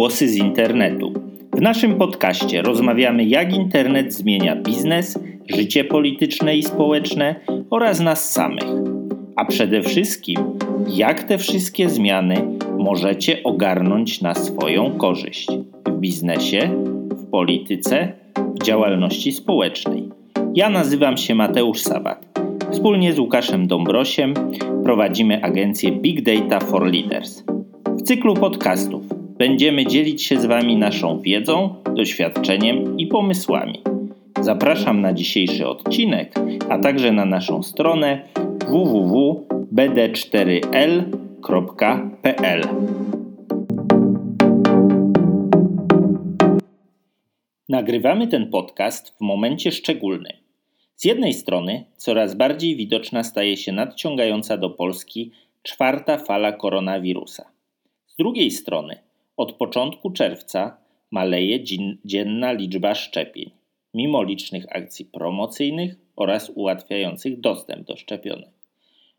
Głosy z internetu. W naszym podcaście rozmawiamy, jak internet zmienia biznes, życie polityczne i społeczne oraz nas samych. A przede wszystkim, jak te wszystkie zmiany możecie ogarnąć na swoją korzyść w biznesie, w polityce, w działalności społecznej. Ja nazywam się Mateusz Sabat. Wspólnie z Łukaszem Dąbrosiem prowadzimy agencję Big Data for Leaders. W cyklu podcastów będziemy dzielić się z Wami naszą wiedzą, doświadczeniem i pomysłami. Zapraszam na dzisiejszy odcinek, a także na naszą stronę www.bd4l.pl. Nagrywamy ten podcast w momencie szczególnym. Z jednej strony coraz bardziej widoczna staje się nadciągająca do Polski czwarta fala koronawirusa. Z drugiej strony od początku czerwca maleje dzienna liczba szczepień, mimo licznych akcji promocyjnych oraz ułatwiających dostęp do szczepionek.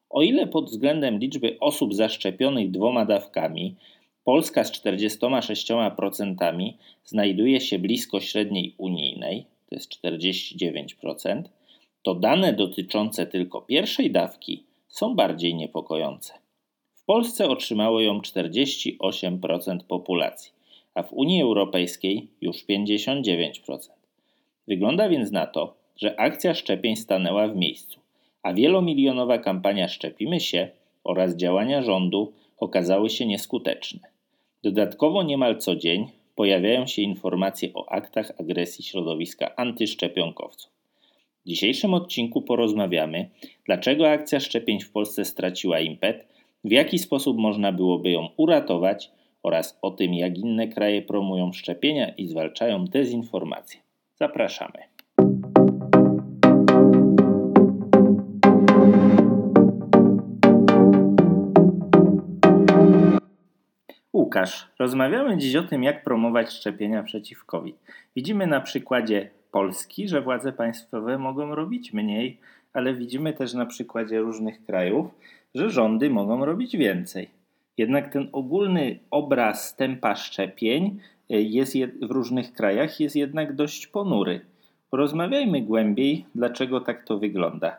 O ile pod względem liczby osób zaszczepionych dwoma dawkami Polska z 46% znajduje się blisko średniej unijnej, to jest 49%, to dane dotyczące tylko pierwszej dawki są bardziej niepokojące. Polsce otrzymało ją 48% populacji, a w Unii Europejskiej już 59%. Wygląda więc na to, że akcja szczepień stanęła w miejscu, a wielomilionowa kampania Szczepimy się oraz działania rządu okazały się nieskuteczne. Dodatkowo niemal co dzień pojawiają się informacje o aktach agresji środowiska antyszczepionkowców. W dzisiejszym odcinku porozmawiamy, dlaczego akcja szczepień w Polsce straciła impet, w jaki sposób można byłoby ją uratować oraz o tym, jak inne kraje promują szczepienia i zwalczają dezinformację. Zapraszamy. Łukasz, rozmawiamy dziś o tym, jak promować szczepienia przeciw COVID. Widzimy na przykładzie Polski, że władze państwowe mogą robić mniej, ale widzimy też na przykładzie różnych krajów, że rządy mogą robić więcej. Jednak ten ogólny obraz tempa szczepień e, jest w różnych krajach jest jednak dość ponury. Porozmawiajmy głębiej, dlaczego tak to wygląda.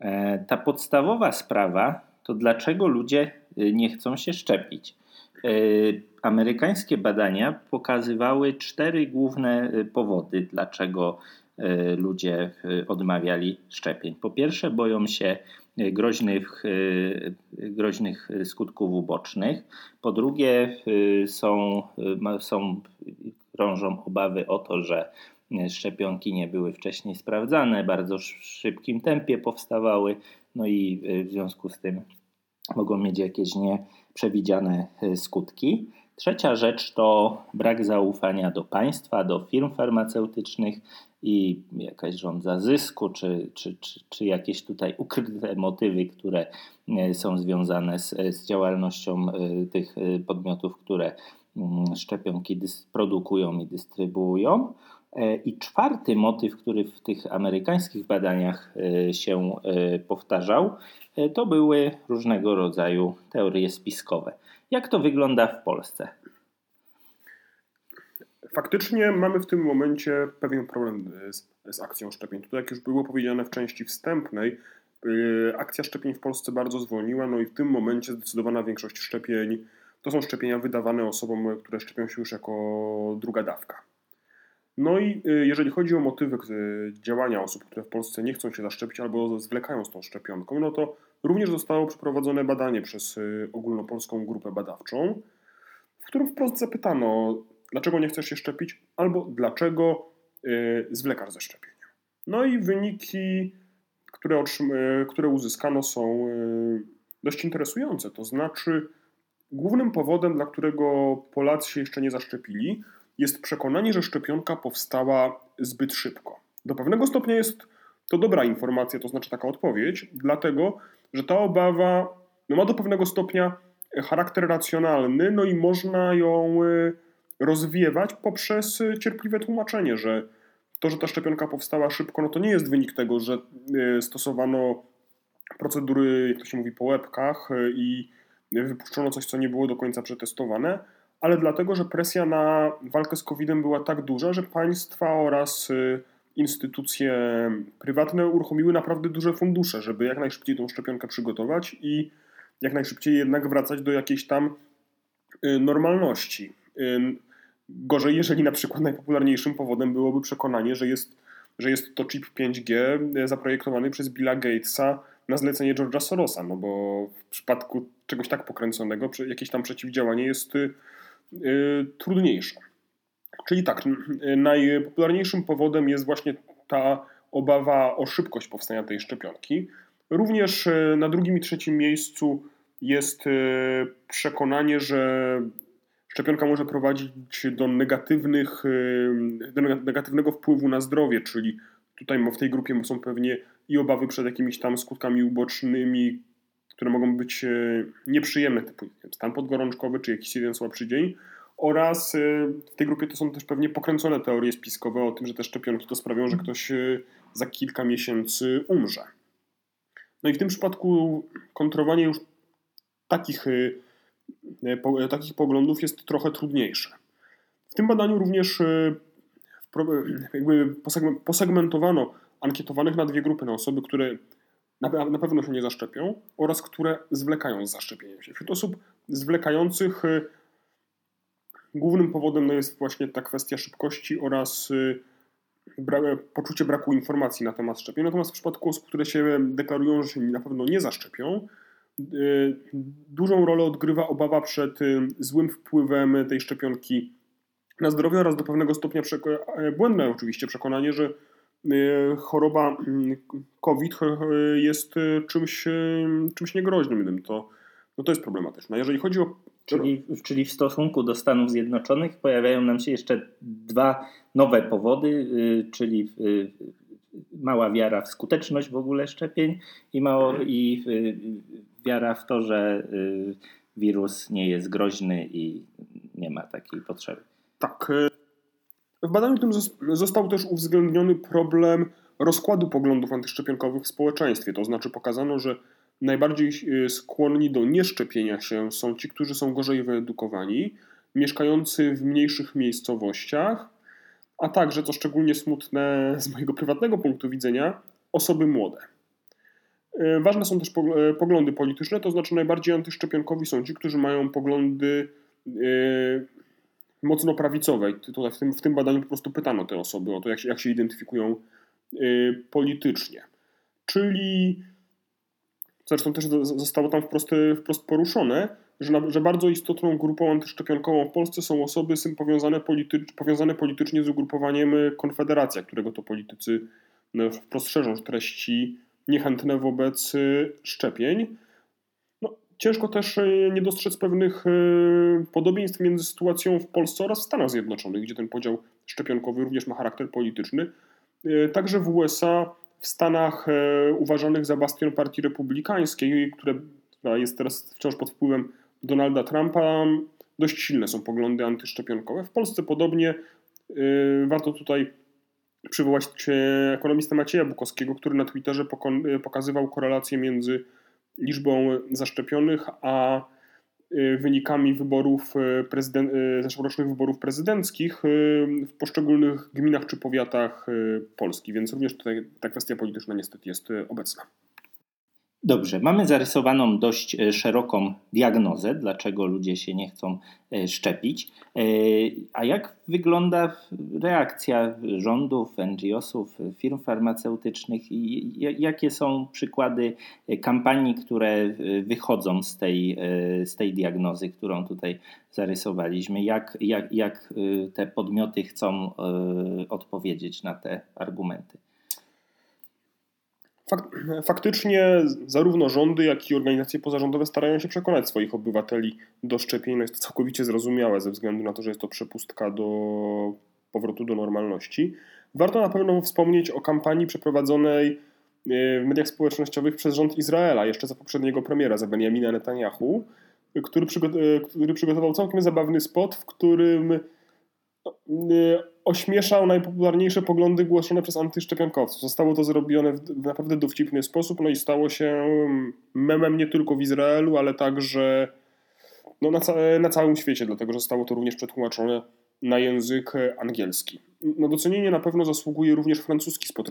E, ta podstawowa sprawa to dlaczego ludzie e, nie chcą się szczepić. Amerykańskie badania pokazywały cztery główne powody, dlaczego ludzie odmawiali szczepień. Po pierwsze, boją się groźnych, groźnych skutków ubocznych. Po drugie, są, są, krążą obawy o to, że szczepionki nie były wcześniej sprawdzane, bardzo szybkim tempie powstawały, no i w związku z tym mogą mieć jakieś nieprzewidziane e, skutki. Trzecia rzecz to brak zaufania do państwa, do firm farmaceutycznych i jakaś rządza zysku, czy, czy, czy, czy jakieś tutaj ukryte motywy, które e, są związane z, z działalnością e, tych podmiotów, które mm, szczepionki produkują i dystrybuują. I czwarty motyw, który w tych amerykańskich badaniach się powtarzał, E, to były różnego rodzaju teorie spiskowe. Jak to wygląda w Polsce? Faktycznie mamy w tym momencie pewien problem z, z akcją szczepień. Tutaj, jak już było powiedziane w części wstępnej, yy, akcja szczepień w Polsce bardzo zwolniła, no i w tym momencie zdecydowana większość szczepień to są szczepienia wydawane osobom, które szczepią się już jako druga dawka. No i y, jeżeli chodzi o motywy y, działania osób, które w Polsce nie chcą się zaszczepić albo zwlekają z tą szczepionką, no to również zostało przeprowadzone badanie przez y, ogólnopolską grupę badawczą, w którym wprost zapytano, dlaczego nie chcesz się szczepić, albo dlaczego zwlekasz ze szczepieniem. No i wyniki, które, które uzyskano, są dość interesujące. To znaczy, głównym powodem, dla którego Polacy się jeszcze nie zaszczepili, jest przekonanie, że szczepionka powstała zbyt szybko. Do pewnego stopnia jest to dobra informacja, to znaczy taka odpowiedź, dlatego że ta obawa no, ma do pewnego stopnia charakter racjonalny, no i można ją y, rozwiewać poprzez cierpliwe tłumaczenie, że to, że ta szczepionka powstała szybko, no to nie jest wynik tego, że y, stosowano procedury, jak to się mówi, po łebkach y, i wypuszczono coś, co nie było do końca przetestowane, ale dlatego, że presja na walkę z COVID-em była tak duża, że państwa oraz y, instytucje prywatne uruchomiły naprawdę duże fundusze, żeby jak najszybciej tą szczepionkę przygotować i jak najszybciej jednak wracać do jakiejś tam y, normalności. Y, gorzej, jeżeli na przykład najpopularniejszym powodem byłoby przekonanie, że jest, że jest to chip 5G zaprojektowany przez Billa Gatesa na zlecenie George'a Sorosa, no bo w przypadku czegoś tak pokręconego jakieś tam przeciwdziałanie jest trudniejsze. Czyli tak, najpopularniejszym powodem jest właśnie ta obawa o szybkość powstania tej szczepionki. Również e, na drugim i trzecim miejscu jest e, przekonanie, że szczepionka może prowadzić do, negatywnych, e, do negatywnego wpływu na zdrowie, czyli tutaj w tej grupie są pewnie i obawy przed jakimiś tam skutkami ubocznymi, które mogą być nieprzyjemne, typu stan podgorączkowy czy jakiś jeden słabszy dzień, oraz y, w tej grupie to są też pewnie pokręcone teorie spiskowe o tym, że te szczepionki to sprawią, że ktoś y, za kilka miesięcy umrze. No i w tym przypadku kontrowanie już takich, y, takich poglądów jest trochę trudniejsze. W tym badaniu również jakby posegmentowano ankietowanych na dwie grupy, na osoby, które na pewno się nie zaszczepią oraz które zwlekają z zaszczepieniem się. Wśród osób zwlekających Głównym powodem no, jest właśnie ta kwestia szybkości oraz y, bra poczucie braku informacji na temat szczepień. Natomiast w przypadku osób, które się deklarują, że się na pewno nie zaszczepią, y, dużą rolę odgrywa obawa przed y, złym wpływem tej szczepionki na zdrowie oraz do pewnego stopnia e, błędne oczywiście przekonanie, że choroba mm, COVID jest czymś, czymś niegroźnym. To, no to jest problematyczne. Jeżeli chodzi o Czyli, czyli w stosunku do Stanów Zjednoczonych pojawiają nam się jeszcze dwa nowe powody, y, czyli y, mała wiara w skuteczność w ogóle szczepień i, mało, i y, wiara w to, że wirus nie jest groźny i nie ma takiej potrzeby. Tak. W badaniu tym został też uwzględniony problem rozkładu poglądów antyszczepionkowych w społeczeństwie. To znaczy pokazano, że Najbardziej y, skłonni do nieszczepienia się są ci, którzy są gorzej wyedukowani, mieszkający w mniejszych miejscowościach, a także, co szczególnie smutne z mojego prywatnego punktu widzenia, osoby młode. Y, ważne są też y, poglądy polityczne, to znaczy najbardziej antyszczepionkowi są ci, którzy mają poglądy mocno prawicowe. Tutaj w tym, w tym badaniu po prostu pytano te osoby o to, jak się, jak się identyfikują politycznie. Czyli zresztą też zostało tam wprost, wprost poruszone, że, na, że bardzo istotną grupą antyszczepionkową w Polsce są osoby z powiązane, politycz, powiązane politycznie z ugrupowaniem Konfederacja, którego to politycy no, wprost szerzą treści niechętne wobec y, szczepień. No, ciężko też y, nie dostrzec pewnych podobieństw między sytuacją w Polsce oraz w Stanach Zjednoczonych, gdzie ten podział szczepionkowy również ma charakter polityczny. Także w USA w Stanach e, uważanych za bastion partii republikańskiej, która jest teraz wciąż pod wpływem Donalda Trumpa, dość silne są poglądy antyszczepionkowe. W Polsce podobnie e, warto tutaj przywołać ekonomistę Macieja Bukowskiego, który na Twitterze pokazywał korelację między liczbą zaszczepionych a wynikami wyborów y, prezydent, y, zeszłorocznych wyborów prezydenckich w poszczególnych gminach czy powiatach Polski, więc również tutaj ta kwestia polityczna niestety jest obecna. Dobrze, mamy zarysowaną dość e, szeroką diagnozę, dlaczego ludzie się nie chcą e, szczepić. E, a jak wygląda reakcja rządów, NGO-sów, firm farmaceutycznych i jakie są przykłady kampanii, które wychodzą z tej, z tej diagnozy, którą tutaj zarysowaliśmy? Jak, jak, jak te podmioty chcą odpowiedzieć na te argumenty? faktycznie zarówno rządy, jak i organizacje pozarządowe starają się przekonać swoich obywateli do szczepień. No jest to całkowicie zrozumiałe ze względu na to, że jest to przepustka do powrotu do normalności. Warto na pewno wspomnieć o kampanii przeprowadzonej e, w mediach społecznościowych przez rząd Izraela, jeszcze za poprzedniego premiera, za Benjamina Netanyahu, który, e, przygotował całkiem zabawny spot, w którym Y, ośmieszał najpopularniejsze poglądy głoszone przez antyszczepionkowców. Zostało to zrobione w naprawdę dowcipny sposób, no i stało się memem nie tylko w Izraelu, ale także no, na, ca na całym świecie, dlatego że zostało to również przetłumaczone na język angielski. Na docenienie na pewno zasługuje również francuski spot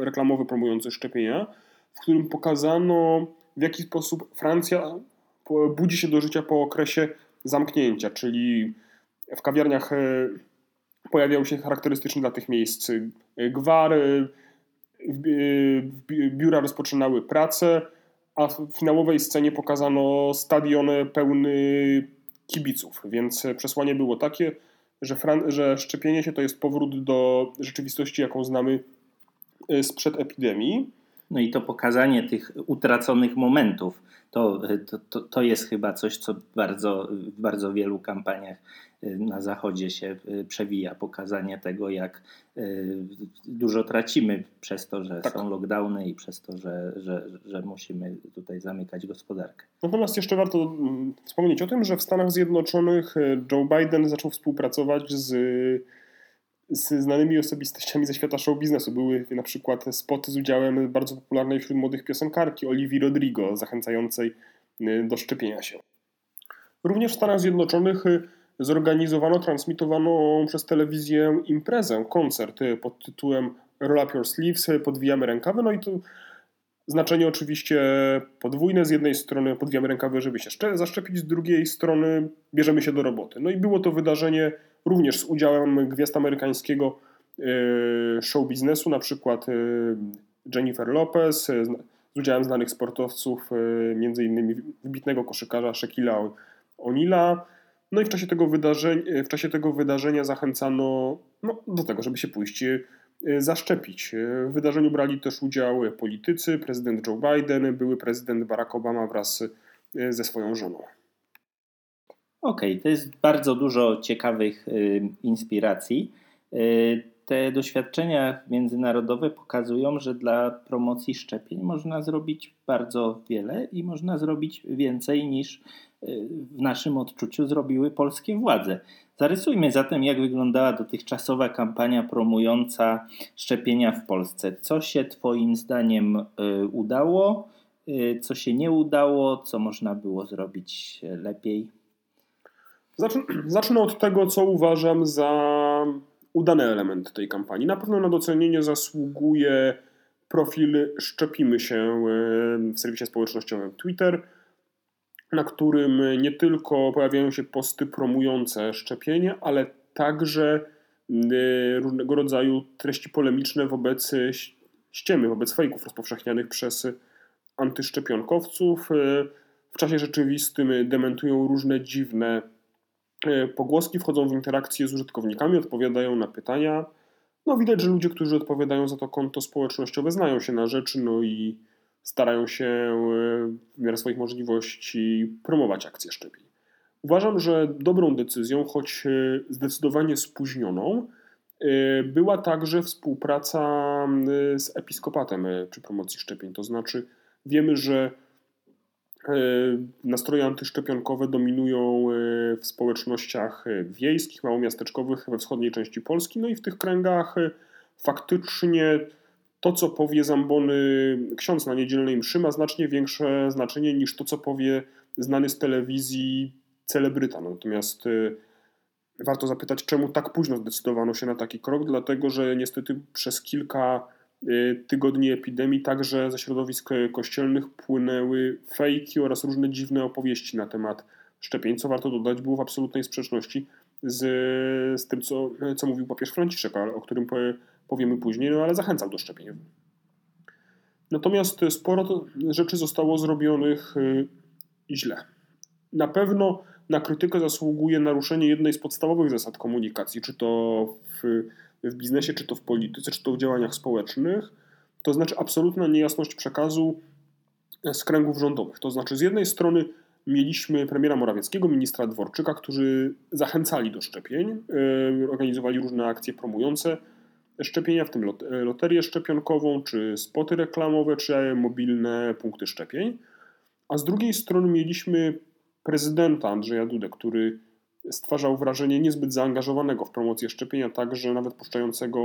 reklamowy promujący szczepienia, w którym pokazano w jaki sposób Francja budzi się do życia po okresie zamknięcia, czyli w kawiarniach e, pojawiał się charakterystyczny dla tych miejsc e, gwar, e, biura rozpoczynały pracę, a w finałowej scenie pokazano stadion pełny kibiców, więc przesłanie było takie, że, że szczepienie się to jest powrót do rzeczywistości, jaką znamy sprzed epidemii. No i to pokazanie tych utraconych momentów, to, to, to jest chyba coś, co bardzo, w bardzo wielu kampaniach y, na Zachodzie się y, przewija. Pokazanie tego, jak y, dużo tracimy przez to, że tak. są lockdowny i przez to, że, że, że musimy tutaj zamykać gospodarkę. Natomiast jeszcze warto mm, wspomnieć o tym, że w Stanach Zjednoczonych Joe Biden zaczął współpracować z z znanymi osobistościami ze świata show biznesu. Były na przykład spoty z udziałem bardzo popularnej wśród młodych piosenkarki Oliwii Rodrigo, zachęcającej y, do szczepienia się. Również w Stanach Zjednoczonych y, zorganizowano, transmitowano przez telewizję imprezę, koncert pod tytułem Roll Up Your Sleeves, podwijamy rękawy, no i to znaczenie oczywiście podwójne. Z jednej strony podwijamy rękawy, żeby się zaszczepić, z drugiej strony bierzemy się do roboty. No i było to wydarzenie również z udziałem gwiazd amerykańskiego e, show biznesu, na przykład e, Jennifer Lopez, e, z udziałem znanych sportowców, m.in. wybitnego koszykarza Shaquilla O'Neal'a. No i w czasie tego wydarzenia, w czasie tego wydarzenia zachęcano no, do tego, żeby się pójść zaszczepić. W wydarzeniu brali też udział politycy, prezydent Joe Biden, były prezydent Barack Obama wraz ze swoją żoną. Okej, okay, to jest bardzo dużo ciekawych y, inspiracji. Y, te doświadczenia międzynarodowe pokazują, że dla promocji szczepień można zrobić bardzo wiele i można zrobić więcej niż y, w naszym odczuciu zrobiły polskie władze. Zarysujmy zatem, jak wyglądała dotychczasowa kampania promująca szczepienia w Polsce. Co się Twoim zdaniem y, udało, y, co się nie udało, co można było zrobić lepiej? Zacznę od tego, co uważam za udany element tej kampanii. Na pewno na docenienie zasługuje profil Szczepimy się w serwisie społecznościowym Twitter, na którym nie tylko pojawiają się posty promujące szczepienie, ale także różnego rodzaju treści polemiczne wobec ściemy, wobec fejków rozpowszechnianych przez antyszczepionkowców. W czasie rzeczywistym dementują różne dziwne E, pogłoski wchodzą w interakcję z użytkownikami, odpowiadają na pytania. No widać, że ludzie, którzy odpowiadają za to konto społecznościowe znają się na rzeczy, no i starają się e, w miarę swoich możliwości promować akcje szczepień. Uważam, że dobrą decyzją, choć e, zdecydowanie spóźnioną, była także współpraca z episkopatem przy promocji szczepień. To znaczy, wiemy, że E, nastroje antyszczepionkowe dominują e, w społecznościach e, wiejskich, małomiasteczkowych we wschodniej części Polski. No i w tych kręgach faktycznie to, co powie Zambony ksiądz na niedzielnej mszy, ma znacznie większe znaczenie niż to, co powie znany z telewizji celebryta. Natomiast warto zapytać, czemu tak późno zdecydowano się na taki krok, dlatego że niestety przez kilka Y, tygodni epidemii także ze środowisk kościelnych płynęły fejki oraz różne dziwne opowieści na temat szczepień, co warto dodać, było w absolutnej sprzeczności z, z tym, co, co mówił papież Franciszek, o którym powiemy później, no ale zachęcał do szczepień. Natomiast sporo rzeczy zostało zrobionych y, źle. Na pewno na krytykę zasługuje naruszenie jednej z podstawowych zasad komunikacji, czy to w w biznesie, czy to w polityce, czy to w działaniach społecznych, to znaczy absolutna niejasność przekazu z kręgów rządowych. To znaczy, z jednej strony mieliśmy premiera Morawieckiego, ministra Dworczyka, którzy zachęcali do szczepień, yy, organizowali różne akcje promujące szczepienia, w tym loterię szczepionkową, czy spoty reklamowe, czy mobilne punkty szczepień. A z drugiej strony mieliśmy prezydenta Andrzeja Dudę, który stwarzał wrażenie niezbyt zaangażowanego w promocję szczepienia, także nawet puszczającego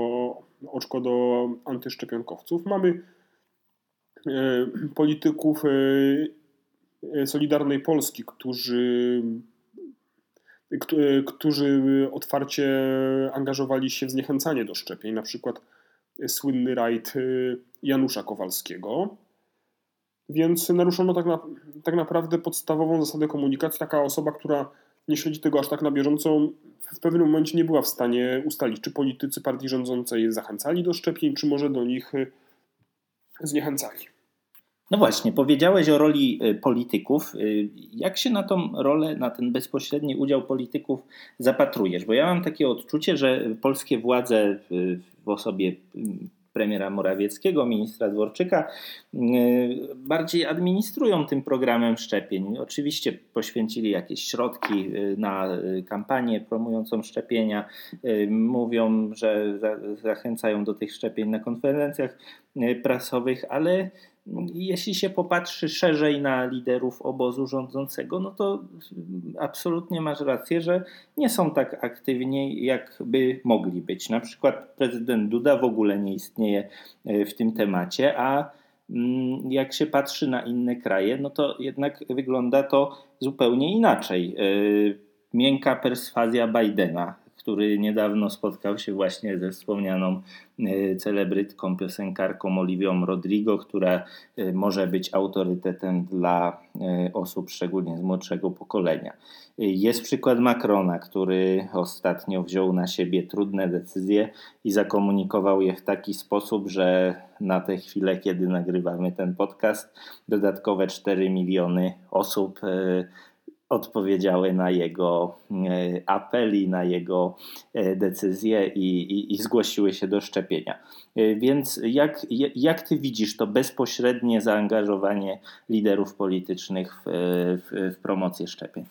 oczko do antyszczepionkowców. Mamy e, polityków e, Solidarnej Polski, którzy, którzy otwarcie angażowali się w zniechęcanie do szczepień, na przykład słynny rajd Janusza Kowalskiego. Więc naruszono tak, na, tak naprawdę podstawową zasadę komunikacji. Taka osoba, która nie śledzi tego aż tak na bieżąco, w pewnym momencie nie była w stanie ustalić, czy politycy partii rządzącej zachęcali do szczepień, czy może do nich zniechęcali. No właśnie, powiedziałeś o roli y, polityków. Y, jak się na tą rolę, na ten bezpośredni udział polityków zapatrujesz? Bo ja mam takie odczucie, że polskie władze w osobie premiera Morawieckiego, ministra Dworczyka, y, bardziej administrują tym programem szczepień. Oczywiście poświęcili jakieś środki na kampanię promującą szczepienia, mówią, że zachęcają do tych szczepień na konferencjach prasowych, ale jeśli się popatrzy szerzej na liderów obozu rządzącego, no to absolutnie masz rację, że nie są tak aktywni, jakby mogli być. Na przykład prezydent Duda w ogóle nie istnieje e, w tym temacie, a mm, jak się patrzy na inne kraje, no to jednak wygląda to zupełnie inaczej. E, miękka perswazja Bidena który niedawno spotkał się właśnie ze wspomnianą e, celebrytką, piosenkarką Oliwią Rodrigo, która e, może być autorytetem dla e, osób szczególnie z młodszego pokolenia. Jest przykład Macrona, który ostatnio wziął na siebie trudne decyzje i zakomunikował je w taki sposób, że na tę chwilę, kiedy nagrywamy ten podcast, dodatkowe 4 miliony osób odpowiedziały na jego e, apel i na jego e, decyzje i, i, i, zgłosiły się do szczepienia. E, więc jak, jak ty widzisz to bezpośrednie zaangażowanie liderów politycznych w, w, w promocję szczepień?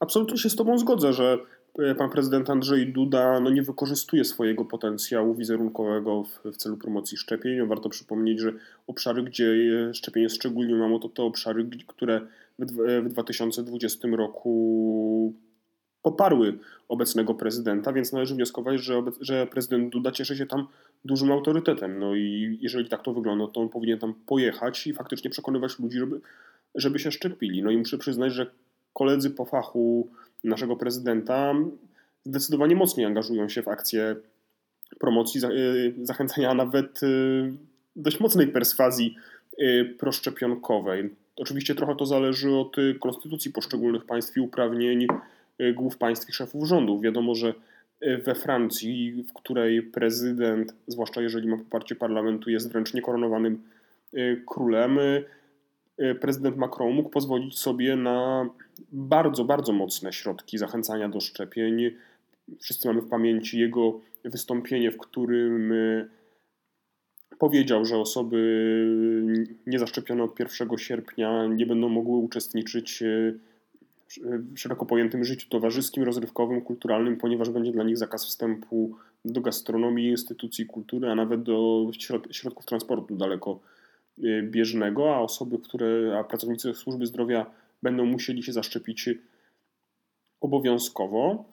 Absolutnie się z Tobą zgodzę, że pan prezydent Andrzej Duda no, nie wykorzystuje swojego potencjału wizerunkowego w, w, celu promocji szczepień. Warto przypomnieć, że obszary, gdzie szczepienie jest szczególnie mało, to te obszary, które w 2020 roku poparły obecnego prezydenta, więc należy wnioskować, że, że prezydent Duda cieszy się tam dużym autorytetem. No i jeżeli tak to wygląda, to on powinien tam pojechać i faktycznie przekonywać ludzi, żeby, żeby się szczepili. No i muszę przyznać, że koledzy po fachu naszego prezydenta zdecydowanie mocniej angażują się w akcję promocji, y, zachęcania, nawet y, dość mocnej perswazji y, proszczepionkowej. Oczywiście trochę to zależy od konstytucji poszczególnych państw i uprawnień głów państw i szefów rządów. Wiadomo, że we Francji, w której prezydent, zwłaszcza jeżeli ma poparcie parlamentu, jest wręcz niekoronowanym królem, prezydent Macron mógł pozwolić sobie na bardzo, bardzo mocne środki zachęcania do szczepień. Wszyscy mamy w pamięci jego wystąpienie, w którym powiedział, że osoby niezaszczepione od 1 sierpnia nie będą mogły uczestniczyć e, w szeroko pojętym życiu towarzyskim, rozrywkowym, kulturalnym, ponieważ będzie dla nich zakaz wstępu do gastronomii, instytucji kultury, a nawet do środków transportu daleko e, bieżnego, a osoby, które, a pracownicy służby zdrowia będą musieli się zaszczepić obowiązkowo.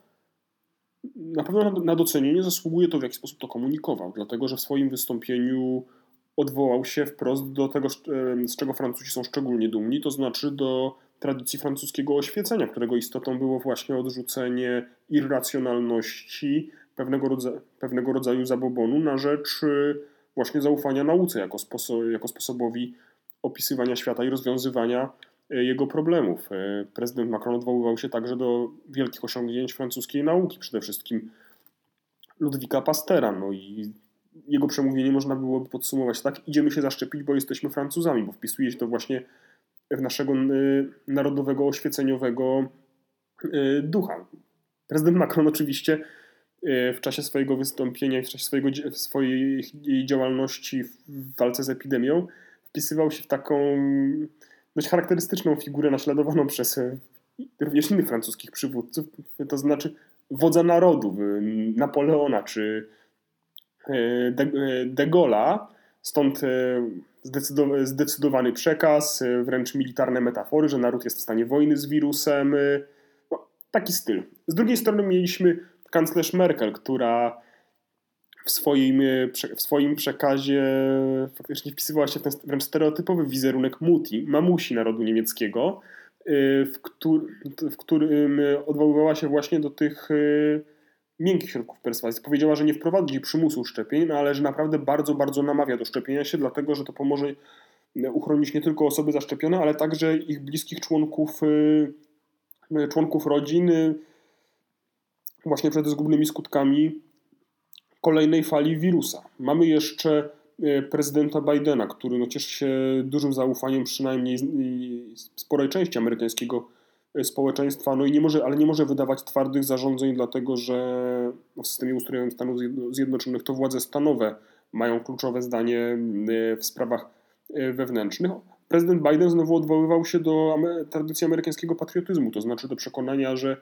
Na pewno na docenienie zasługuje to, w jaki sposób to komunikował, dlatego że w swoim wystąpieniu odwołał się wprost do tego, z czego Francuzi są szczególnie dumni, to znaczy do tradycji francuskiego oświecenia, którego istotą było właśnie odrzucenie irracjonalności, pewnego, rodzaju, pewnego rodzaju zabobonu na rzecz y, właśnie zaufania nauce jako, sposob, jako sposobowi opisywania świata i rozwiązywania E, jego problemów. E, prezydent Macron odwoływał się także do wielkich osiągnięć francuskiej nauki, przede wszystkim Ludwika Pastera. No i jego przemówienie można byłoby podsumować tak: idziemy się zaszczepić, bo jesteśmy Francuzami, bo wpisuje się to właśnie w naszego e, narodowego, oświeceniowego ducha. Prezydent Macron oczywiście w czasie swojego wystąpienia, w czasie swojego, swojej działalności w walce z epidemią wpisywał się w taką dość charakterystyczną figurę naśladowaną przez e, również innych francuskich przywódców, to znaczy wodza narodu, Napoleona czy de, de Gaulle'a, stąd zdecydowany przekaz, wręcz militarne metafory, że naród jest w stanie wojny z wirusem. No, taki styl. Z drugiej strony mieliśmy kanclerz Merkel, która w swoim, w swoim przekazie faktycznie wpisywała się w ten wręcz stereotypowy wizerunek muti, mamusi narodu niemieckiego, w, któr, w którym odwoływała się właśnie do tych miękkich środków perswazji. Powiedziała, że nie wprowadzi przymusu szczepień, no ale że naprawdę bardzo, bardzo namawia do szczepienia się, dlatego że to pomoże uchronić nie tylko osoby zaszczepione, ale także ich bliskich członków, członków rodziny, właśnie przed zgubnymi skutkami kolejnej fali wirusa. Mamy jeszcze e, prezydenta Bidena, który no cieszy się dużym zaufaniem przynajmniej sporej części amerykańskiego e, społeczeństwa, no i nie może, ale nie może wydawać twardych zarządzeń, dlatego że w systemie ustrojowym Stanów Zjednoczonych to władze stanowe mają kluczowe zdanie e, w sprawach wewnętrznych. Prezydent Biden znowu odwoływał się do tradycji amerykańskiego patriotyzmu, to znaczy do przekonania, że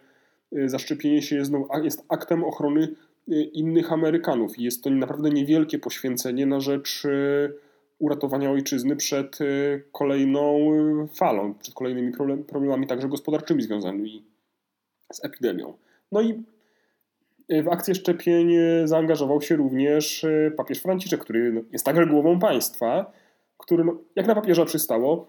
zaszczepienie się jest, jest aktem ochrony Y, innych Amerykanów. Jest to naprawdę niewielkie poświęcenie na rzecz y, uratowania ojczyzny przed y, kolejną falą, przed kolejnymi problemami także gospodarczymi związanymi z epidemią. No i w akcję szczepień zaangażował się również papież Franciszek, który no, jest także głową państwa, który, no, jak na papieża przystało,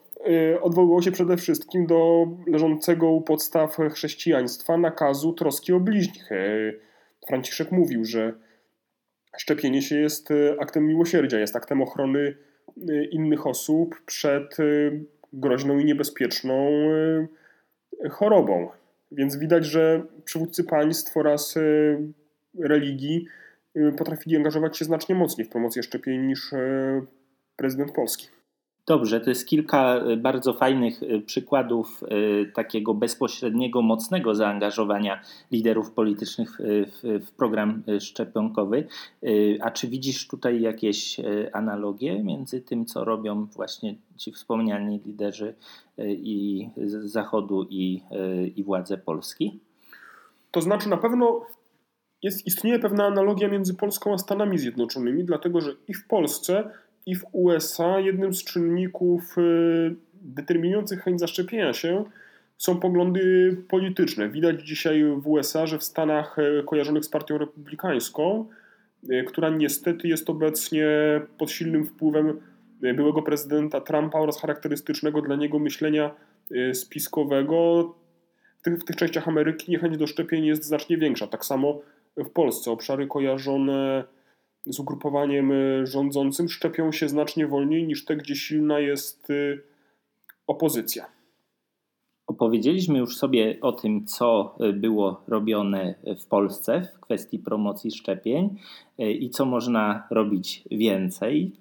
odwoływał się przede wszystkim do leżącego u podstaw chrześcijaństwa nakazu troski o bliźnich Franciszek mówił, że szczepienie się jest e, aktem miłosierdzia, jest aktem ochrony innych osób przed groźną i niebezpieczną chorobą. Więc widać, że przywódcy państw oraz religii potrafili angażować się znacznie mocniej w promocję szczepień niż prezydent Polski. Dobrze, to jest kilka e, bardzo fajnych e, przykładów e, takiego bezpośredniego, mocnego zaangażowania liderów politycznych w, w, program szczepionkowy. A czy widzisz tutaj jakieś analogie między tym, co robią właśnie ci wspomniani liderzy i z Zachodu i, i władze Polski? To znaczy na pewno jest, istnieje pewna analogia między Polską a Stanami Zjednoczonymi, dlatego że i w Polsce i w USA jednym z czynników y, determinujących chęć zaszczepienia się są poglądy polityczne. Widać dzisiaj w USA, że w Stanach y, kojarzonych z partią republikańską, y, która niestety jest obecnie pod silnym wpływem byłego prezydenta Trumpa oraz charakterystycznego dla niego myślenia spiskowego, w tych, w tych częściach Ameryki niechęć do szczepień jest znacznie większa. Tak samo w Polsce obszary kojarzone z ugrupowaniem y, rządzącym szczepią się znacznie wolniej niż te, gdzie silna jest y, opozycja. Opowiedzieliśmy już sobie o tym, co y, było robione w Polsce w kwestii promocji szczepień i co można robić więcej,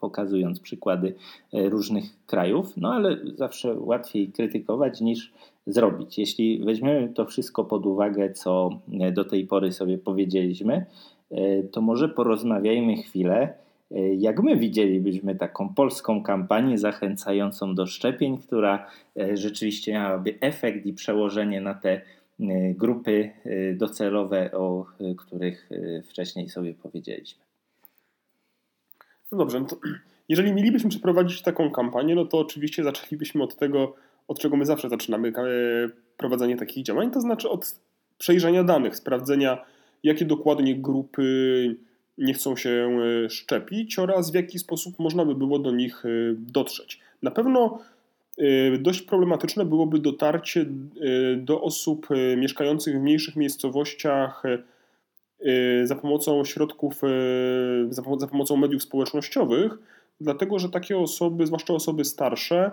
pokazując przykłady różnych krajów. No ale zawsze łatwiej krytykować niż zrobić. Jeśli weźmiemy to wszystko pod uwagę, co do tej pory sobie powiedzieliśmy, to może porozmawiajmy chwilę, e, jak my widzielibyśmy taką polską kampanię zachęcającą do szczepień, która e, rzeczywiście miałaby efekt i przełożenie na te grupy docelowe, o których wcześniej sobie powiedzieliśmy. No dobrze, no jeżeli mielibyśmy przeprowadzić taką kampanię, no to oczywiście zaczęlibyśmy od tego, od czego my zawsze zaczynamy prowadzenie takich działań, to znaczy od przejrzenia danych, sprawdzenia jakie dokładnie grupy nie chcą się e, szczepić oraz w jaki sposób można by było do nich e, dotrzeć. Na pewno e, dość problematyczne byłoby dotarcie do osób mieszkających w mniejszych miejscowościach za pomocą środków, za pomocą mediów społecznościowych, dlatego że takie osoby, zwłaszcza osoby starsze,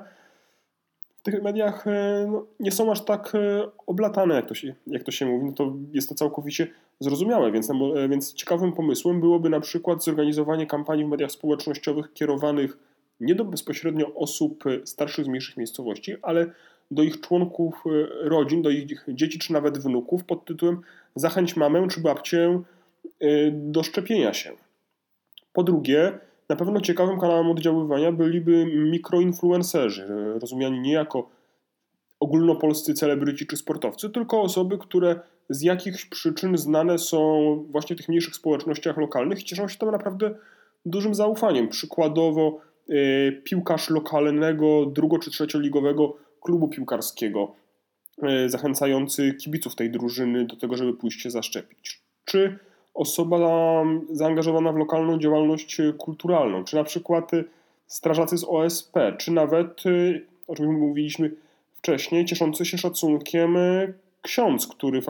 w tych mediach e, no, nie są aż tak e, oblatane, jak to się, jak to się mówi, no to jest to całkowicie zrozumiałe, więc, e, więc ciekawym pomysłem byłoby na przykład zorganizowanie kampanii w mediach społecznościowych kierowanych nie do bezpośrednio osób starszych z mniejszych miejscowości, ale do ich członków rodzin, do ich dzieci czy nawet wnuków pod tytułem Zachęć mamę czy babcię do szczepienia się. Po drugie, na pewno ciekawym kanałem oddziaływania byliby mikroinfluencerzy, rozumiani nie jako ogólnopolscy celebryci czy sportowcy, tylko osoby, które z jakichś przyczyn znane są właśnie w tych mniejszych społecznościach lokalnych i cieszą się tam naprawdę dużym zaufaniem. Przykładowo yy, piłkarz lokalnego drugo- czy trzecioligowego klubu piłkarskiego, yy, zachęcający kibiców tej drużyny do tego, żeby pójść się zaszczepić. Czy osoba zaangażowana w lokalną działalność kulturalną, czy na przykład strażacy z OSP, czy nawet, o czym mówiliśmy wcześniej, cieszący się szacunkiem ksiądz, który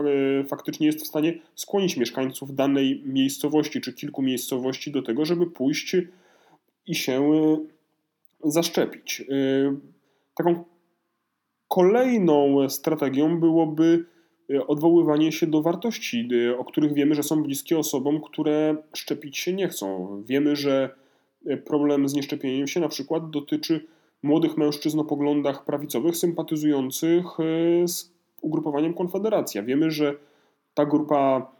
faktycznie jest w stanie skłonić mieszkańców danej miejscowości czy kilku miejscowości do tego, żeby pójść i się zaszczepić. Taką kolejną strategią byłoby odwoływanie się do wartości, o których wiemy, że są bliskie osobom, które szczepić się nie chcą. Wiemy, że problem z nieszczepieniem się na przykład dotyczy młodych mężczyzn o poglądach prawicowych, sympatyzujących z ugrupowaniem Konfederacja. Wiemy, że ta grupa,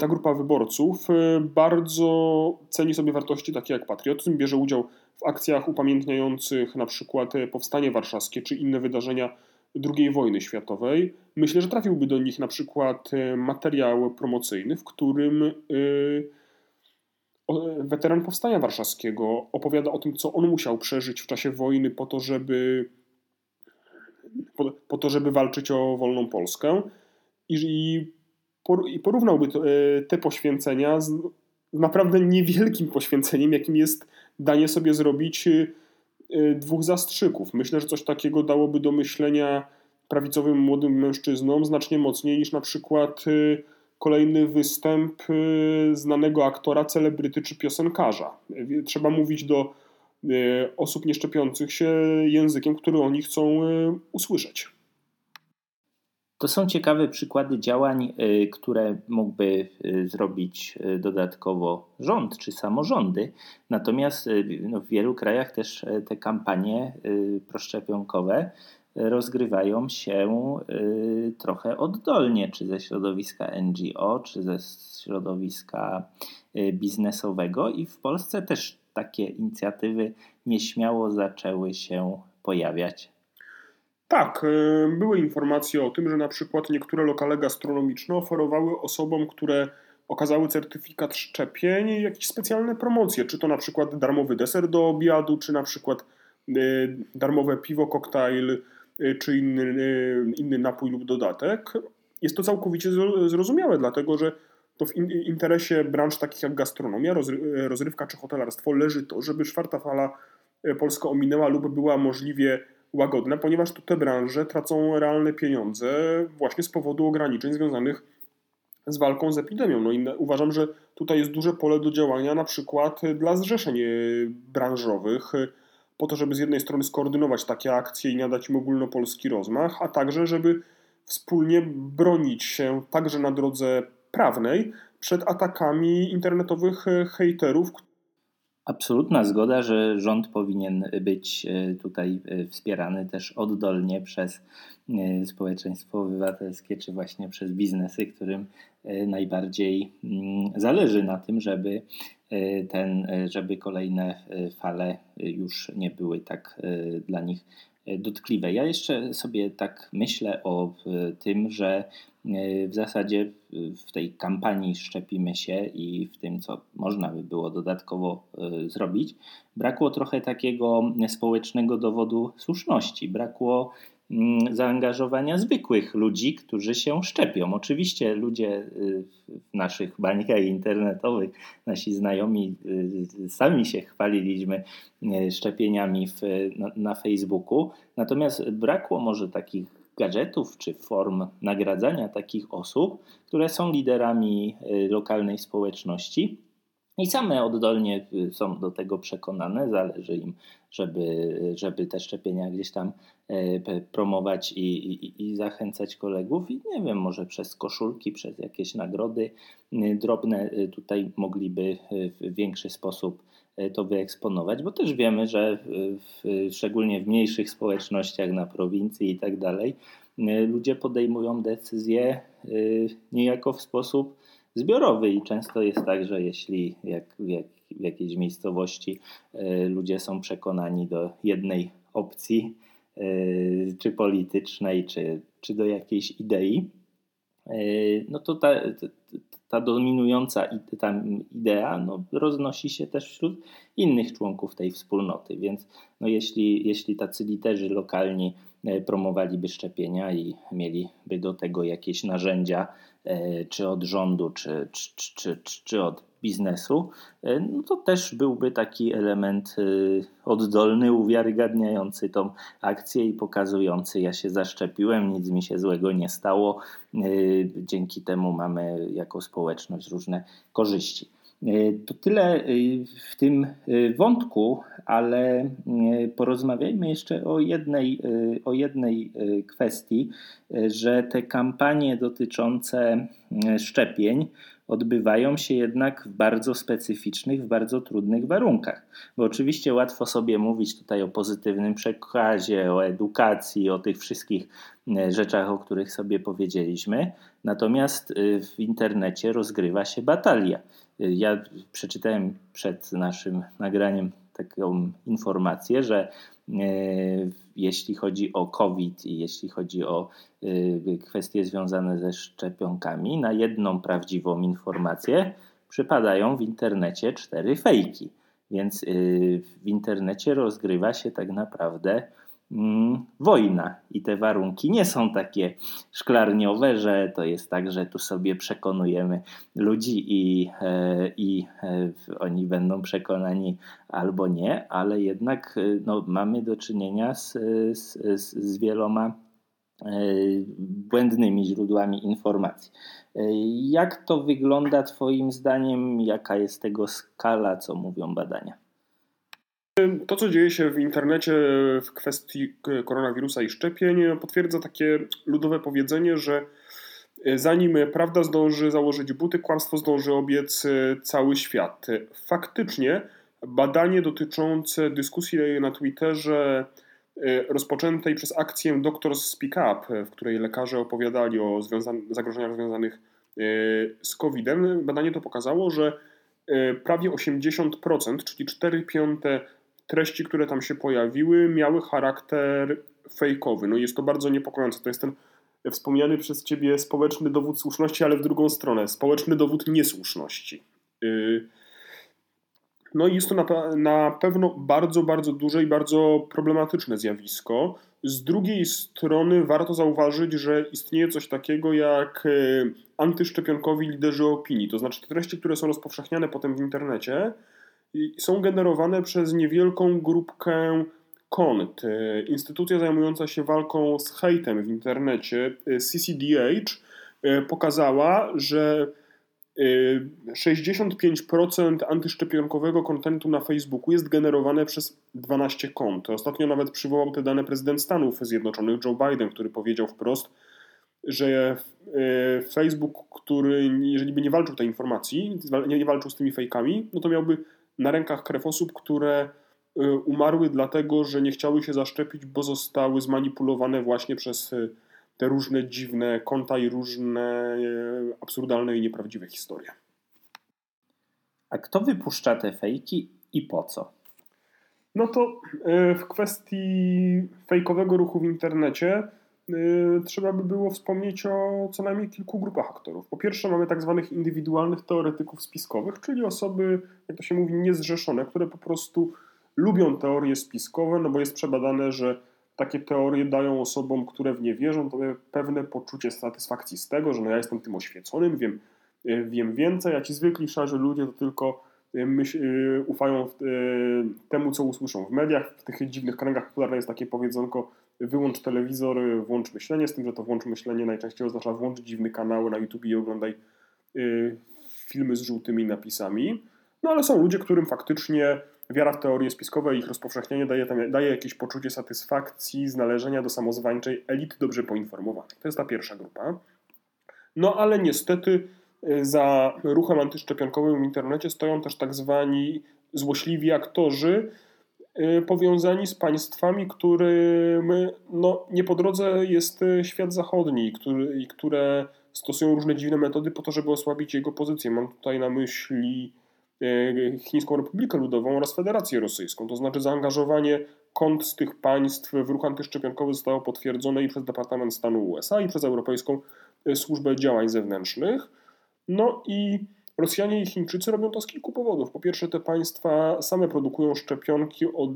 ta grupa wyborców bardzo ceni sobie wartości takie jak patriotyzm, bierze udział w akcjach upamiętniających na przykład powstanie warszawskie czy inne wydarzenia II wojny światowej. Myślę, że trafiłby do nich na przykład materiał promocyjny, w którym weteran powstania warszawskiego opowiada o tym, co on musiał przeżyć w czasie wojny po to, żeby po, po to, żeby walczyć o wolną Polskę i, i porównałby to, e, te poświęcenia z naprawdę niewielkim poświęceniem, jakim jest danie sobie zrobić e, dwóch zastrzyków. Myślę, że coś takiego dałoby do myślenia prawicowym młodym mężczyznom znacznie mocniej niż na przykład e, kolejny występ znanego aktora, celebryty czy piosenkarza. Trzeba mówić do osób nieszczepiących się językiem, który oni chcą usłyszeć. To są ciekawe przykłady działań, e, które mógłby zrobić dodatkowo rząd czy samorządy. Natomiast no, w wielu krajach też te kampanie proszczepionkowe rozgrywają się trochę oddolnie, czy ze środowiska NGO, czy ze środowiska biznesowego, i w Polsce też takie inicjatywy nieśmiało zaczęły się pojawiać. Tak, e, były informacje o tym, że na przykład niektóre lokale gastronomiczne oferowały osobom, które okazały certyfikat szczepień, jakieś specjalne promocje, czy to na przykład darmowy deser do obiadu, czy na przykład e, darmowe piwo, koktajl, e, czy inny, inny napój lub dodatek. Jest to całkowicie zrozumiałe, dlatego że to w interesie branż takich jak gastronomia, rozrywka czy hotelarstwo leży to, żeby czwarta fala Polska ominęła lub była możliwie łagodna, ponieważ to te branże tracą realne pieniądze właśnie z powodu ograniczeń związanych z walką z epidemią. No i uważam, że tutaj jest duże pole do działania na przykład dla zrzeszeń e, branżowych, e, po to, żeby z jednej strony skoordynować takie akcje i nadać im ogólnopolski rozmach, a także żeby wspólnie bronić się także na drodze prawnej przed atakami internetowych hejterów. Absolutna zgoda, że rząd powinien być e, tutaj e, wspierany też oddolnie przez społeczeństwo obywatelskie, czy właśnie przez biznesy, którym najbardziej mm, zależy na tym, żeby, ten, żeby kolejne fale już nie były tak dla nich dotkliwe. Ja jeszcze sobie tak myślę o tym, że w zasadzie w tej kampanii szczepimy się i w tym, co można by było dodatkowo e, zrobić, brakło trochę takiego społecznego dowodu słuszności. Brakło mm, zaangażowania zwykłych ludzi, którzy się szczepią. Oczywiście ludzie e, w naszych bańkach internetowych, nasi znajomi, e, sami się chwaliliśmy szczepieniami w, na, na Facebooku, natomiast brakło może takich gadżetów czy form nagradzania takich osób, które są liderami y, lokalnej społeczności i same oddolnie y, są do tego przekonane, zależy im, żeby, żeby te szczepienia gdzieś tam y, promować i, i, i, zachęcać kolegów. I nie wiem, może przez koszulki, przez jakieś nagrody drobne tutaj mogliby w większy sposób E, to wyeksponować, bo też wiemy, że w, szczególnie w mniejszych społecznościach na prowincji i tak dalej, e, ludzie podejmują decyzje e, niejako w sposób zbiorowy i często jest tak, że jeśli jak, jak w jakiejś miejscowości ludzie są przekonani do jednej opcji, czy politycznej, czy, czy do jakiejś idei, no to ta, ta dominująca ta idea no, roznosi się też wśród innych członków tej wspólnoty. Więc no, jeśli, jeśli tacy liderzy lokalni promowaliby szczepienia i mieliby do tego jakieś narzędzia, czy od rządu, czy, czy, czy, czy, czy od biznesu, e, no to też byłby taki element e, oddolny, uwiarygadniający tą akcję i pokazujący, ja się zaszczepiłem, nic mi się złego nie stało. E, dzięki temu mamy jako społeczność różne korzyści. To tyle w tym wątku, ale porozmawiajmy jeszcze o jednej, o jednej kwestii, że te kampanie dotyczące szczepień odbywają się jednak w bardzo specyficznych, w bardzo trudnych warunkach. Bo oczywiście łatwo sobie mówić tutaj o pozytywnym przekazie, o edukacji, o tych wszystkich e, rzeczach, o których sobie powiedzieliśmy. Natomiast e, w internecie rozgrywa się batalia. E, ja przeczytałem przed naszym nagraniem taką informację, że jeśli chodzi o COVID i jeśli chodzi o y, kwestie związane ze szczepionkami, na jedną prawdziwą informację przypadają w internecie cztery fejki. Więc y, w internecie rozgrywa się tak naprawdę wojna i te warunki nie są takie szklarniowe, że to jest tak, że tu sobie przekonujemy ludzi i, e, i e, oni będą przekonani albo nie, ale jednak e, no, mamy do czynienia z, z, z wieloma błędnymi źródłami informacji. Jak to wygląda Twoim zdaniem? Jaka jest tego skala, co mówią badania? To, co dzieje się w internecie w kwestii koronawirusa i szczepień, potwierdza takie ludowe powiedzenie, że zanim prawda zdąży założyć buty, kłamstwo zdąży obiec cały świat. Faktycznie badanie dotyczące dyskusji na Twitterze rozpoczętej przez akcję Doctors Speak Up, w której lekarze opowiadali o zagrożeniach związanych z COVID-em, badanie to pokazało, że prawie 80%, czyli 4 piąte treści, które tam się pojawiły, miały charakter fejkowy. No jest to bardzo niepokojące. To jest ten wspomniany przez ciebie społeczny dowód słuszności, ale w drugą stronę. Społeczny dowód niesłuszności. Y, no i jest to na, na pewno bardzo, bardzo duże i bardzo problematyczne zjawisko. Z drugiej strony warto zauważyć, że istnieje coś takiego jak y, antyszczepionkowi liderzy opinii. To znaczy te treści, które są rozpowszechniane potem w internecie, są generowane przez niewielką grupkę KONT, e, instytucja zajmująca się walką z hejtem w internecie, e, CCDH, e, pokazała, że 65% antyszczepionkowego kontentu na Facebooku jest generowane przez 12 kont. Ostatnio nawet przywołał te dane prezydent Stanów Zjednoczonych Joe Biden, który powiedział wprost, że Facebook, który jeżeli by nie walczył tej informacji, nie walczył z tymi fejkami, no to miałby na rękach krew osób, które y, umarły dlatego, że nie chciały się zaszczepić, bo zostały zmanipulowane właśnie przez y, te różne dziwne konta i różne y, absurdalne i nieprawdziwe historie. A kto wypuszcza te fejki i po co? No to w kwestii fejkowego ruchu w internecie trzeba by było wspomnieć o co najmniej kilku grupach aktorów. Po pierwsze mamy tak zwanych indywidualnych teoretyków spiskowych, czyli osoby, jak to się mówi, niezrzeszone, które po prostu lubią teorie spiskowe, no bo jest przebadane, że takie teorie dają osobom, które w nie wierzą, pewne poczucie satysfakcji z tego, że no ja jestem tym oświeconym, wiem, y, wiem więcej, a ci zwykli szarzy ludzie to tylko y, myśl, ufają temu, co usłyszą w mediach. W tych dziwnych kręgach popularne jest takie powiedzonko wyłącz telewizor, włącz myślenie, z tym, że to włącz myślenie najczęściej oznacza włącz dziwny kanał na YouTube i oglądaj y, filmy z żółtymi napisami. No ale są ludzie, którym faktycznie wiara w teorie spiskowe i ich rozpowszechnianie daje, tam, daje jakieś poczucie satysfakcji z należenia do samozwańczej elity dobrze poinformowanej. To jest ta pierwsza grupa. No ale niestety y, za ruchem antyszczepionkowym w internecie stoją też tak zwani złośliwi aktorzy, powiązani z państwami, którym no, nie po drodze jest y, świat zachodni, który, i które stosują różne dziwne metody po to, żeby osłabić jego pozycję. Mam tutaj na myśli y, Chińską Republikę Ludową oraz Federację Rosyjską. To znaczy zaangażowanie kont z tych państw w ruch antyszczepionkowy zostało potwierdzone i przez Departament Stanu USA i przez Europejską Służbę Działań Zewnętrznych. No i Rosjanie i Chińczycy robią to z kilku powodów. Po pierwsze, te państwa same produkują szczepionki o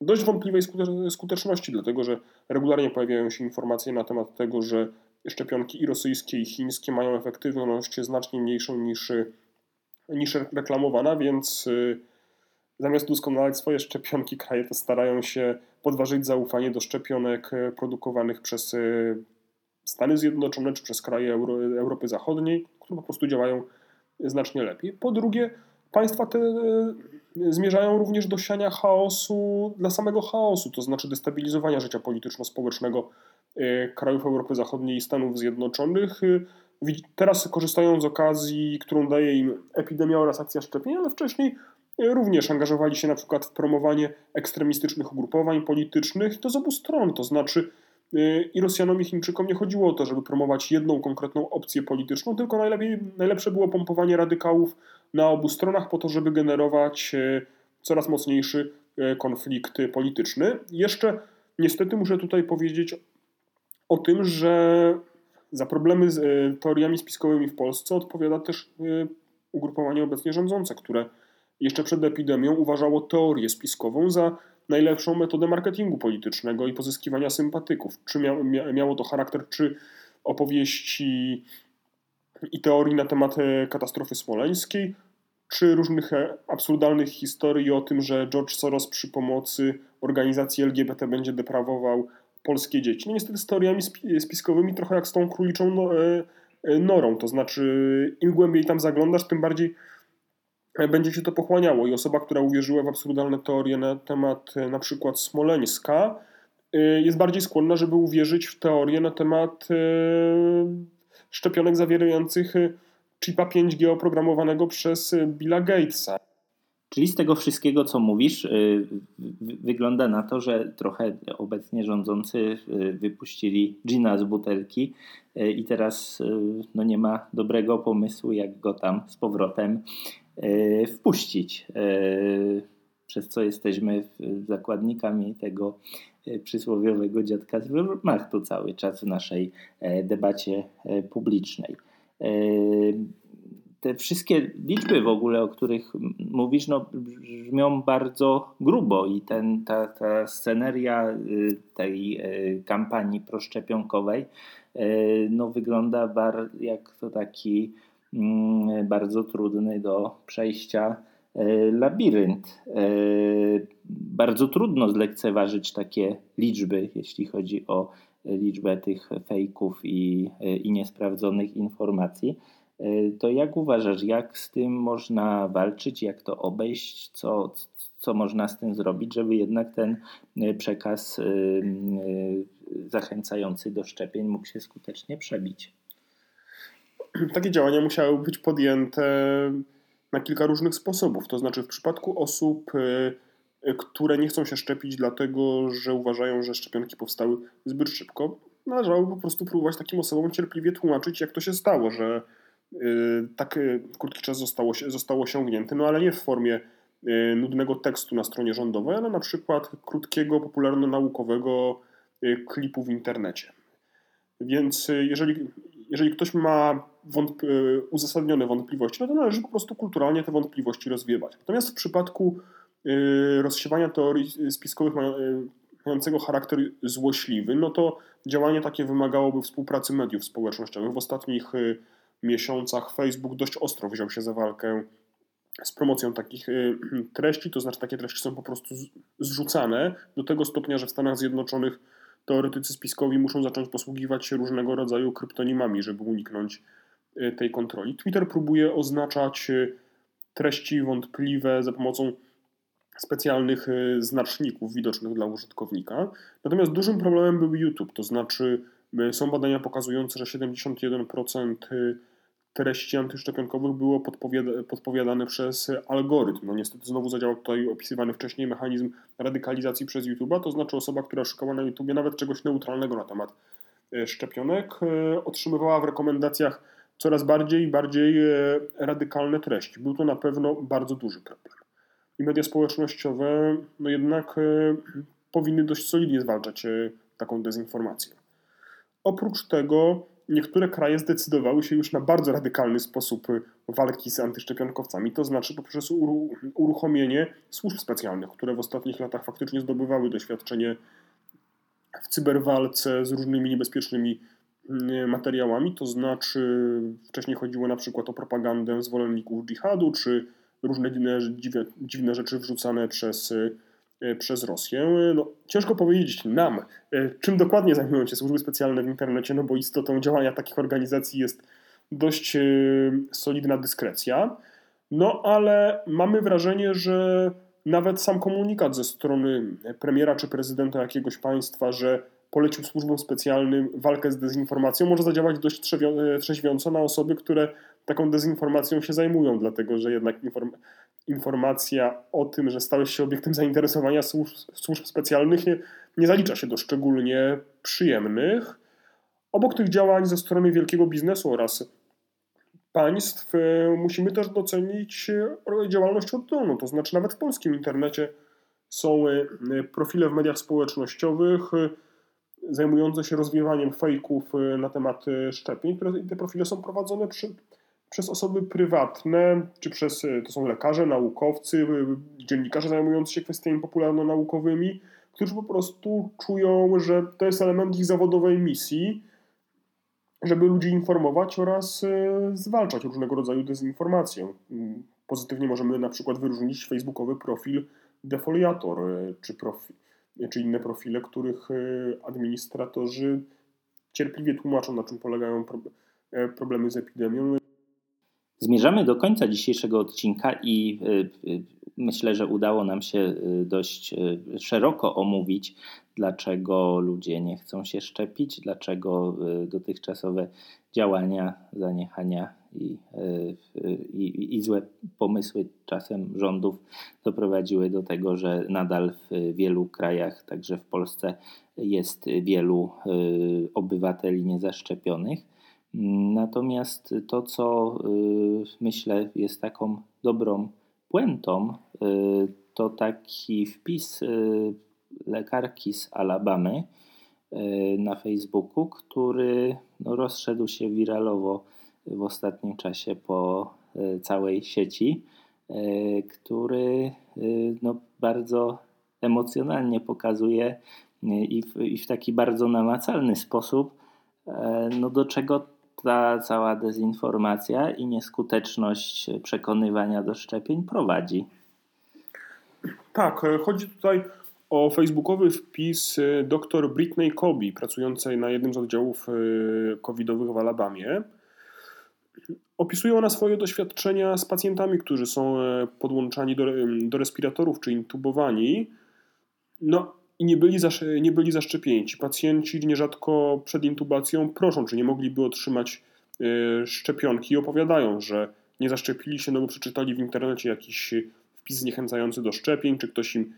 dość wątpliwej skuteczności, dlatego że regularnie pojawiają się informacje na temat tego, że szczepionki i rosyjskie, i chińskie mają efektywność znacznie mniejszą niż, niż reklamowana, więc y, zamiast doskonalać swoje szczepionki, kraje te starają się podważyć zaufanie do szczepionek y, produkowanych przez y, Stany Zjednoczone czy przez kraje Euro, Europy Zachodniej, które po prostu działają znacznie lepiej. Po drugie, państwa te zmierzają również do siania chaosu dla samego chaosu, to znaczy destabilizowania życia polityczno-społecznego e, krajów Europy Zachodniej i Stanów Zjednoczonych. E, teraz korzystają z okazji, którą daje im epidemia oraz akcja szczepień, ale wcześniej e, również angażowali się na przykład w promowanie ekstremistycznych ugrupowań politycznych, to z obu stron, to znaczy i Rosjanom i Chińczykom nie chodziło o to, żeby promować jedną konkretną opcję polityczną, tylko najlepiej, najlepsze było pompowanie radykałów na obu stronach po to, żeby generować e, coraz mocniejszy e, konflikt polityczny. Jeszcze niestety muszę tutaj powiedzieć o tym, że za problemy z e, teoriami spiskowymi w Polsce odpowiada też ugrupowanie obecnie rządzące, które jeszcze przed epidemią uważało teorię spiskową za najlepszą metodę marketingu politycznego i pozyskiwania sympatyków. Czy miało to charakter czy opowieści i teorii na temat e, katastrofy smoleńskiej, czy różnych e, absurdalnych historii o tym, że George Soros przy pomocy organizacji LGBT będzie deprawował polskie dzieci. No niestety z teoriami spiskowymi trochę jak z tą króliczą no, e, norą, to znaczy im głębiej tam zaglądasz, tym bardziej będzie się to pochłaniało i osoba, która uwierzyła w absurdalne teorie na temat na przykład Smoleńska, jest bardziej skłonna, żeby uwierzyć w teorie na temat szczepionek zawierających chipa 5G oprogramowanego przez Billa Gatesa. Czyli z tego wszystkiego, co mówisz, wygląda na to, że trochę obecnie rządzący wypuścili gina z butelki i teraz no, nie ma dobrego pomysłu, jak go tam z powrotem wpuścić. Przez co jesteśmy zakładnikami tego E, przysłowiowego dziadka z Wehrmachtu cały czas w naszej e, debacie e, publicznej. Te wszystkie liczby w ogóle, o których mówisz, no, brzmią bardzo grubo i ten, ta, ta sceneria tej kampanii proszczepionkowej no, wygląda bar, jak to taki bardzo trudny do przejścia E, labirynt. E, bardzo trudno zlekceważyć takie liczby, jeśli chodzi o liczbę tych fejków i, i niesprawdzonych informacji. E, to jak uważasz, jak z tym można walczyć, jak to obejść, co, co można z tym zrobić, żeby jednak ten przekaz zachęcający do szczepień mógł się skutecznie przebić? Takie działania musiały być podjęte na kilka różnych sposobów. To znaczy, w przypadku osób, y, y, które nie chcą się szczepić, dlatego że uważają, że szczepionki powstały zbyt szybko, należało po prostu próbować takim osobom cierpliwie tłumaczyć, jak to się stało, że y, tak krótki czas zostało, został osiągnięty, no ale nie w formie nudnego tekstu na stronie rządowej, ale na przykład krótkiego, popularno-naukowego klipu w internecie. Więc jeżeli, jeżeli ktoś ma wątp y, uzasadnione wątpliwości, no to należy po prostu kulturalnie te wątpliwości rozwiewać. Natomiast w przypadku y, rozsiewania teorii spiskowych y, mającego charakter złośliwy, no to działanie takie wymagałoby współpracy mediów społecznościowych. W ostatnich miesiącach Facebook dość ostro wziął się za walkę z promocją takich treści, to znaczy takie treści są po prostu zrzucane do tego stopnia, że w Stanach Zjednoczonych teoretycy spiskowi muszą zacząć posługiwać się różnego rodzaju kryptonimami, żeby uniknąć e, tej kontroli. Twitter próbuje oznaczać e, treści wątpliwe za pomocą specjalnych e, znaczników widocznych dla użytkownika. Natomiast dużym problemem był YouTube, to znaczy są badania pokazujące, że 71% treści antyszczepionkowych było podpowiada, podpowiadane przez algorytm. No niestety znowu zadziałał tutaj opisywany wcześniej mechanizm radykalizacji przez YouTube'a, to znaczy osoba, która szukała na YouTubie nawet czegoś neutralnego na temat e, szczepionek, e, otrzymywała w rekomendacjach coraz bardziej i bardziej e, radykalne treści. Był to na pewno bardzo duży problem. I media społecznościowe no jednak powinny dość solidnie zwalczać taką dezinformację. Oprócz tego niektóre kraje zdecydowały się już na bardzo radykalny sposób walki z antyszczepionkowcami, to znaczy poprzez uruchomienie służb specjalnych, które w ostatnich latach faktycznie zdobywały doświadczenie w cyberwalce z różnymi niebezpiecznymi mm, materiałami, to znaczy wcześniej chodziło na przykład o propagandę zwolenników dżihadu, czy różne dziwne, dziwne, rzeczy wrzucane przez E, przez Rosję. No, ciężko powiedzieć nam, e, czym dokładnie zajmują się służby specjalne w internecie, no bo istotą działania takich organizacji jest dość e, solidna dyskrecja. No ale mamy wrażenie, że nawet sam komunikat ze strony premiera czy prezydenta jakiegoś państwa, że polecił służbom specjalnym walkę z dezinformacją, może zadziałać dość trzeźwiąco na osoby, które taką dezinformacją się zajmują, dlatego że jednak inform informacja o tym, że stałeś się obiektem zainteresowania służb, służb specjalnych nie, nie zalicza się do szczególnie przyjemnych. Obok tych działań ze strony wielkiego biznesu oraz państw e, musimy też docenić e, działalność oddolną, to znaczy nawet w polskim internecie są e, profile w mediach społecznościowych zajmujące się rozwiewaniem fejków na temat szczepień, które te profile są prowadzone przy, przez osoby prywatne, czy przez, e, to są lekarze, naukowcy, e, dziennikarze zajmujący się kwestiami popularno-naukowymi, którzy po prostu czują, że to jest element ich zawodowej misji, żeby ludzi informować oraz e, zwalczać różnego rodzaju dezinformację. Mm, pozytywnie możemy na przykład wyróżnić facebookowy profil Defoliator, czy, profi, czy inne profile, których administratorzy cierpliwie tłumaczą, na czym polegają problemy z epidemią. Zmierzamy do końca dzisiejszego odcinka i y, y, myślę, że udało nam się y, dość szeroko omówić, dlaczego ludzie nie chcą się szczepić, dlaczego dotychczasowe działania, zaniechania i, i, i złe pomysły czasem rządów doprowadziły do tego, że nadal w wielu krajach, także w Polsce, jest wielu obywateli niezaszczepionych. Natomiast to, co y, myślę jest taką dobrą puentą, y, to taki wpis y, lekarki z Alabamy na Facebooku, który no, rozszedł się wiralowo w ostatnim czasie po całej sieci, który no, bardzo emocjonalnie pokazuje i w, i w taki bardzo namacalny sposób, no, do czego ta cała dezinformacja i nieskuteczność przekonywania do szczepień prowadzi. Tak, e, chodzi tutaj o facebookowy wpis e, dr Britney Kobi, pracującej na jednym z oddziałów e, covidowych w Alabamie. Opisuje ona swoje doświadczenia z pacjentami, którzy są podłączani do, do respiratorów czy intubowani. No i nie byli, nie byli zaszczepieni. Ci pacjenci nierzadko przed intubacją proszą, czy nie mogliby otrzymać e, szczepionki i opowiadają, że nie zaszczepili się, no bo przeczytali w internecie jakiś wpis zniechęcający do szczepień, czy ktoś im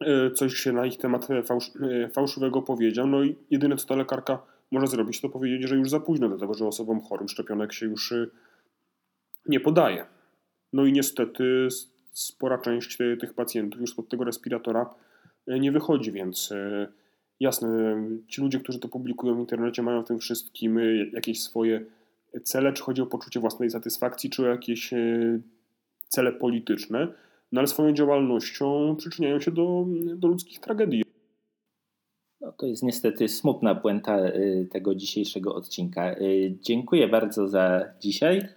e, coś się na ich temat e, fałszywego powiedział. No i jedyne, co ta lekarka może zrobić, to powiedzieć, że już za późno, dlatego że osobom chorym szczepionek się już nie podaje. No i niestety spora część tych pacjentów już spod tego respiratora nie wychodzi, więc e, jasne, ci ludzie, którzy to publikują w internecie, mają w tym wszystkim e, jakieś swoje cele, czy chodzi o poczucie własnej satysfakcji, czy o jakieś cele polityczne, no ale swoją działalnością przyczyniają się do, do ludzkich tragedii. No, to jest niestety smutna puenta tego dzisiejszego odcinka. Dziękuję bardzo za dzisiaj.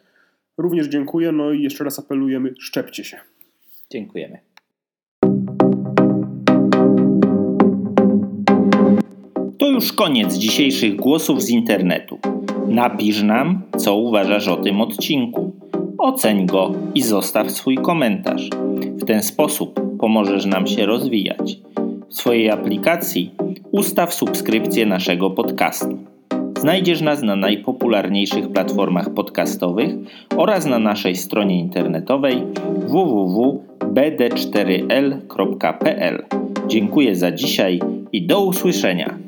Również dziękuję, no i jeszcze raz apelujemy, szczepcie się. Dziękujemy. Już koniec dzisiejszych głosów z internetu. Napisz nam, co uważasz o tym odcinku. Oceń go i zostaw swój komentarz. W ten sposób pomożesz nam się rozwijać. W swojej aplikacji ustaw subskrypcję naszego podcastu. Znajdziesz nas na najpopularniejszych platformach podcastowych oraz na naszej stronie internetowej www.bd4l.pl. Dziękuję za dzisiaj i do usłyszenia.